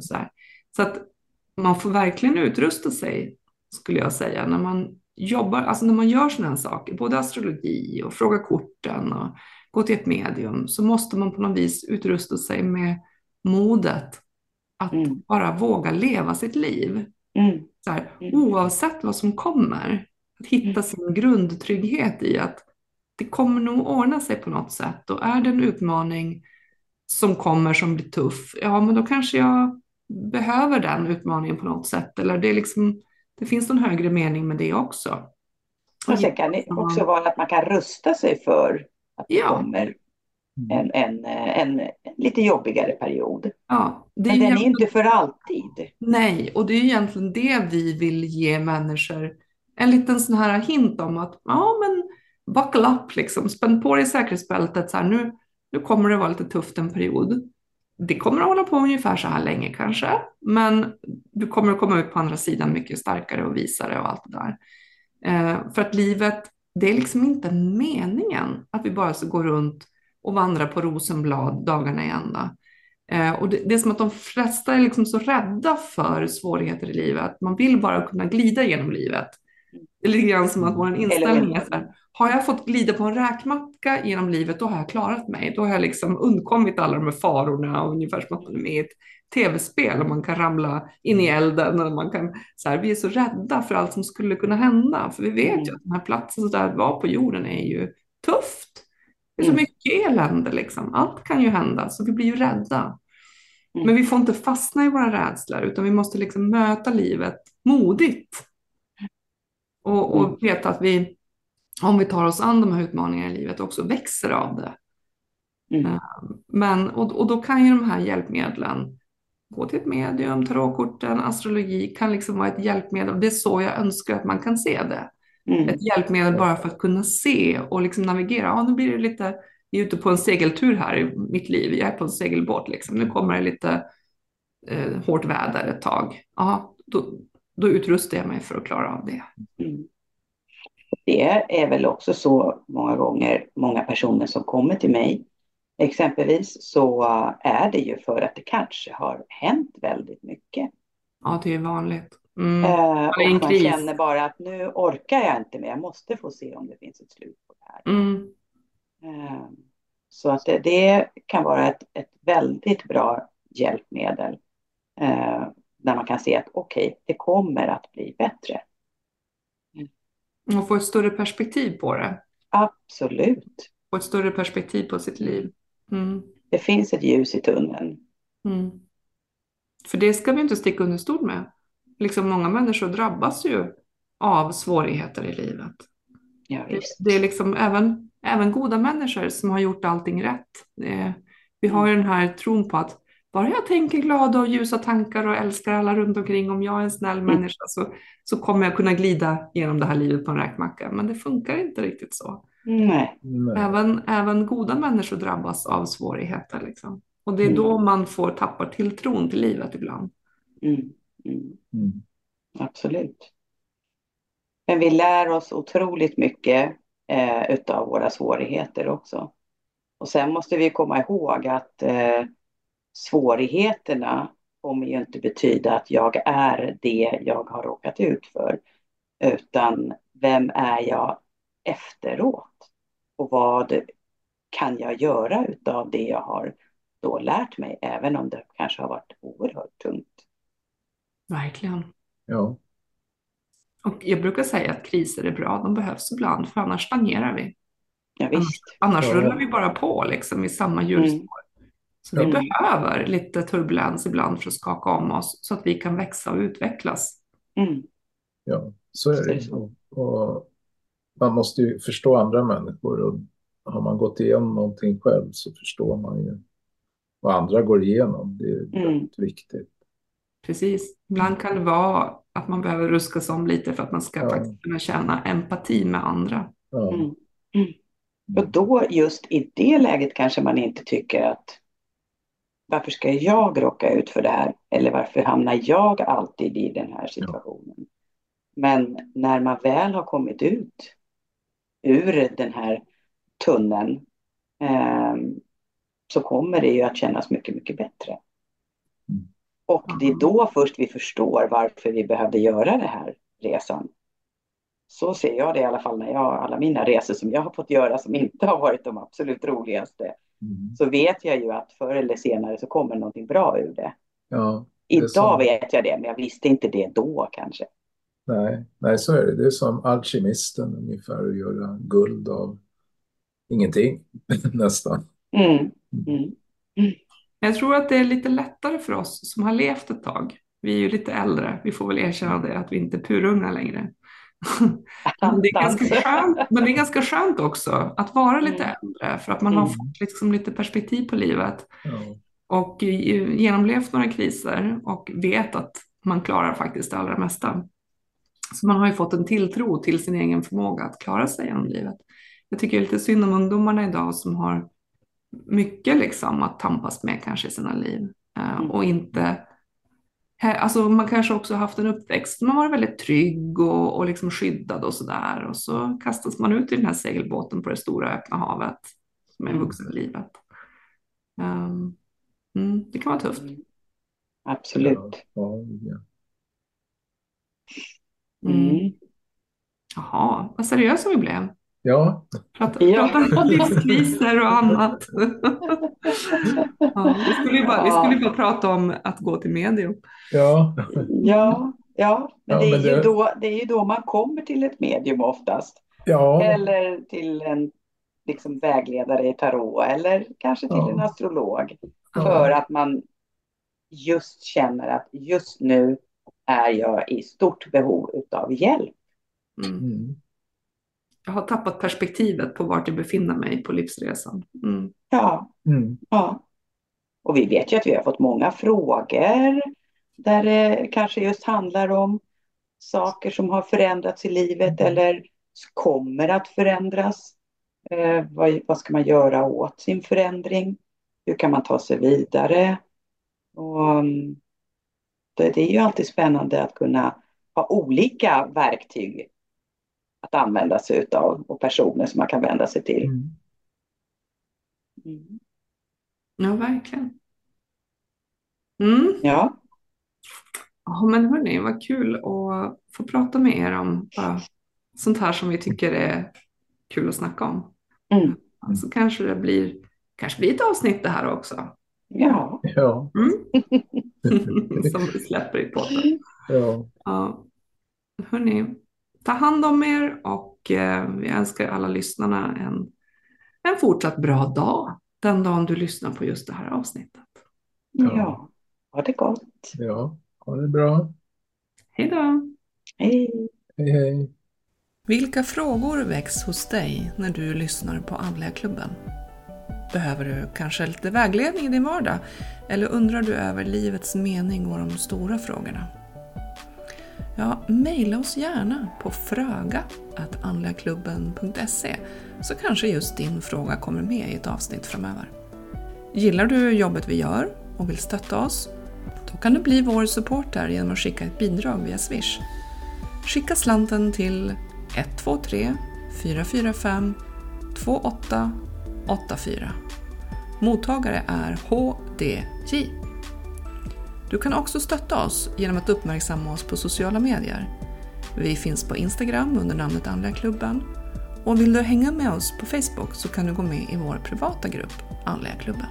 Speaker 1: Så, här. så att man får verkligen utrusta sig, skulle jag säga, när man jobbar, alltså när man gör sådana här saker, både astrologi och fråga korten och gå till ett medium, så måste man på något vis utrusta sig med modet att
Speaker 2: Mm.
Speaker 1: bara våga leva sitt liv.
Speaker 2: Mm.
Speaker 1: Så här,
Speaker 2: Mm.
Speaker 1: oavsett vad som kommer, att hitta
Speaker 2: Mm.
Speaker 1: sin grundtrygghet i att det kommer nog ordna sig på något sätt. Och är det en utmaning som kommer som blir tuff, ja men då kanske jag behöver den utmaningen på något sätt. Eller det, är liksom, det finns någon högre mening med det också.
Speaker 2: Och sen kan det också vara att man kan rusta sig för att det
Speaker 1: Ja.
Speaker 2: kommer en, en, en, en lite jobbigare period.
Speaker 1: Ja, det
Speaker 2: Men den är inte för alltid.
Speaker 1: Nej, och det är egentligen det vi vill ge människor. En liten sån här hint om att, ja men buckle up liksom, spänn på dig säkerhetsbältet så här, nu, nu kommer det vara lite tufft en period. Det kommer att hålla på ungefär så här länge kanske, men du kommer att komma ut på andra sidan mycket starkare och visare och allt det där. Eh, för att livet, det är liksom inte meningen att vi bara ska gå runt och vandra på rosenblad dagarna i ända. Eh, och det, det är som att de flesta är liksom så rädda för svårigheter i livet. Man vill bara kunna glida genom livet. Det är lite grann som att vår inställning är så här, har jag fått glida på en räkmacka genom livet, då har jag klarat mig. Då har jag liksom undkommit alla de här farorna, ungefär som att man är med i ett tv-spel och man kan ramla in i elden. Och man kan, så här, vi är så rädda för allt som skulle kunna hända, för vi vet ju att den här platsen så där att vara på jorden är ju tufft. Det är så
Speaker 2: Mm.
Speaker 1: mycket elände liksom. Allt kan ju hända, så vi blir ju rädda.
Speaker 2: Mm.
Speaker 1: Men vi får inte fastna i våra rädslor, utan vi måste liksom möta livet modigt. Och, och veta att vi, om vi tar oss an de här utmaningarna i livet, också växer av det.
Speaker 2: Mm.
Speaker 1: Eh, Men, och, och då kan ju de här hjälpmedlen, gå till ett medium, tarotkorten, astrologi, kan liksom vara ett hjälpmedel. Det är så jag önskar att man kan se det.
Speaker 2: Mm.
Speaker 1: Ett hjälpmedel bara för att kunna se och liksom navigera. Ja, nu blir det lite, vi är ute på en segeltur här i mitt liv. Jag är på en segelbåt liksom. Nu kommer det lite eh, hårt väder ett tag. Ja, då, då utrustar jag mig för att klara av det.
Speaker 2: Mm. Det är väl också så många gånger, många personer som kommer till mig exempelvis, så är det ju för att det kanske har hänt väldigt mycket.
Speaker 1: Ja, det är vanligt. Mm.
Speaker 2: Eh, och man känner bara att nu orkar jag inte mer, jag måste få se om det finns ett slut på det här.
Speaker 1: Mm.
Speaker 2: Eh, Så att det, det kan vara ett, ett väldigt bra hjälpmedel eh, när man kan se att okej, det kommer att bli bättre.
Speaker 1: Och få ett större perspektiv på det.
Speaker 2: Absolut.
Speaker 1: Få ett större perspektiv på sitt liv. Mm.
Speaker 2: Det finns ett ljus i tunneln.
Speaker 1: Mm. För det ska vi inte sticka under stol med. Liksom många människor drabbas ju av svårigheter i livet.
Speaker 2: Ja,
Speaker 1: Det,
Speaker 2: visst.
Speaker 1: det är liksom även, även goda människor som har gjort allting rätt. Det, vi har ju den här tron på att bara jag tänker glada och ljusa tankar och älskar alla runt omkring, om jag är en snäll människa så, så kommer jag kunna glida genom det här livet på en räkmacka. Men det funkar inte riktigt så.
Speaker 2: Nej.
Speaker 3: Nej.
Speaker 1: Även, även goda människor drabbas av svårigheter. Liksom. Och det är
Speaker 2: Mm.
Speaker 1: då man får tappa tilltron till livet ibland.
Speaker 2: Mm. Mm.
Speaker 3: Mm.
Speaker 2: Absolut. Men vi lär oss otroligt mycket eh, utav våra svårigheter också. Och sen måste vi komma ihåg att eh, svårigheterna kommer ju inte betyda att jag är det jag har råkat ut för. Utan vem är jag efteråt? Och vad kan jag göra utav det jag har då lärt mig, även om det kanske har varit oerhört tungt.
Speaker 1: Verkligen.
Speaker 3: Ja.
Speaker 1: Och jag brukar säga att kriser är bra, de behövs ibland, för annars stagnerar vi.
Speaker 2: Ja, visst.
Speaker 1: Annars
Speaker 3: Ja.
Speaker 1: rullar vi bara på liksom, i samma hjulspår. Så vi
Speaker 2: Mm.
Speaker 1: behöver lite turbulens ibland för att skaka om oss så att vi kan växa och utvecklas.
Speaker 2: Mm.
Speaker 3: Ja, så är
Speaker 2: det.
Speaker 3: Och, och man måste ju förstå andra människor och har man gått igenom någonting själv så förstår man ju vad andra går igenom. Det är
Speaker 2: Mm.
Speaker 3: väldigt viktigt.
Speaker 1: Precis. Ibland kan det vara att man behöver ruskas om lite för att man ska
Speaker 3: Ja.
Speaker 1: faktiskt kunna känna empati med andra.
Speaker 3: Ja,
Speaker 2: Mm. Mm. Och då just i det läget kanske man inte tycker att varför ska jag råka ut för det här? Eller varför hamnar jag alltid i den här situationen? Men när man väl har kommit ut ur den här tunneln eh, så kommer det ju att kännas mycket, mycket bättre.
Speaker 3: Mm.
Speaker 2: Och det är då först vi förstår varför vi behövde göra den här resan. Så ser jag det i alla fall när jag, alla mina resor som jag har fått göra som inte har varit de absolut roligaste.
Speaker 3: Mm.
Speaker 2: Så vet jag ju att förr eller senare så kommer någonting bra ur det.
Speaker 3: ja Det
Speaker 2: Idag
Speaker 3: så.
Speaker 2: vet jag det, men jag visste inte det då kanske.
Speaker 3: nej, nej, så är det. Det är som alkemisten ungefär att göra guld av ingenting nästan.
Speaker 2: Mm. Mm.
Speaker 1: Jag tror att det är lite lättare för oss som har levt ett tag. Vi är ju lite äldre, vi får väl erkänna det, att vi inte är purunga längre. Men det, är ganska skönt, men det är ganska skönt också att vara lite
Speaker 2: Mm.
Speaker 1: äldre för att man har
Speaker 2: Mm.
Speaker 1: fått liksom lite perspektiv på livet och genomlevt några kriser och vet att man klarar faktiskt det allra mesta. Så man har ju fått en tilltro till sin egen förmåga att klara sig genom livet. Jag tycker lite synd om ungdomarna idag som har mycket liksom att tampas med kanske i sina liv eh,
Speaker 2: Mm.
Speaker 1: och inte alltså man kanske också haft en uppväxt, man var väldigt trygg och, och liksom skyddad och sådär och så kastas man ut i den här segelbåten på det stora öppna havet som är
Speaker 2: Mm.
Speaker 1: vuxenlivet. Um, mm, det kan vara tufft.
Speaker 2: Absolut.
Speaker 3: Ja, ja.
Speaker 2: Mm.
Speaker 1: Jaha, vad seriösa vi blev.
Speaker 3: Ja,
Speaker 1: Prata,
Speaker 2: Ja.
Speaker 1: prata om livskriser och annat. ja, vi skulle ju bara, vi skulle ju bara prata om att gå till medium.
Speaker 3: ja,
Speaker 2: Ja, ja, men,
Speaker 3: Ja,
Speaker 2: det, är
Speaker 3: men
Speaker 2: ju
Speaker 3: det-
Speaker 2: Då, det är ju då man kommer till ett medium oftast.
Speaker 3: ja,
Speaker 2: Eller till en liksom, vägledare i tarot eller kanske till
Speaker 3: Ja.
Speaker 2: en astrolog.
Speaker 3: Ja.
Speaker 2: För att man just känner att just nu är jag i stort behov utav hjälp.
Speaker 1: Mm.
Speaker 3: Mm.
Speaker 1: Jag har tappat perspektivet på vart jag befinner mig på livsresan. Mm.
Speaker 2: Ja,
Speaker 3: Mm.
Speaker 2: ja. Och vi vet ju att vi har fått många frågor där det kanske just handlar om saker som har förändrats i livet eller kommer att förändras. Eh, vad, vad ska man göra åt sin förändring? Hur kan man ta sig vidare? Och, mm, det, det är ju alltid spännande att kunna ha olika verktyg att använda sig utav och personer som man kan vända sig till.
Speaker 3: Mm.
Speaker 2: Mm.
Speaker 1: Ja, verkligen. Mm.
Speaker 2: Ja,
Speaker 1: Ja, men hörni, vad kul att få prata med er om bara sånt här som vi tycker är kul att snacka om.
Speaker 2: Mm.
Speaker 1: Så kanske det blir, kanske blir ett avsnitt det här också.
Speaker 2: ja.
Speaker 3: ja,
Speaker 1: som vi släpper i podden.
Speaker 3: ja,
Speaker 1: Ja. Hörni, ta hand om er och eh, vi önskar alla lyssnarna en, en fortsatt bra dag den dagen du lyssnar på just det här avsnittet.
Speaker 2: ja. Ha det gott.
Speaker 3: ja. Ha det bra.
Speaker 1: Hej då!
Speaker 2: Hej.
Speaker 3: Hej, hej.
Speaker 1: Vilka frågor väcks hos dig när du lyssnar på Andliga klubben? Behöver du kanske lite vägledning i din vardag? Eller undrar du över livets mening och de stora frågorna? Ja, mejla oss gärna på fröga.andligaklubben.se så kanske just din fråga kommer med i ett avsnitt framöver. Gillar du jobbet vi gör och vill stötta oss? Då kan du bli vår supporter genom att skicka ett bidrag via Swish. Skicka slanten till 123 445 2884. Mottagare är HDJ. Du kan också stötta oss genom att uppmärksamma oss på sociala medier. Vi finns på Instagram under namnet Andliga klubben och vill du hänga med oss på Facebook så kan du gå med i vår privata grupp Andliga klubben.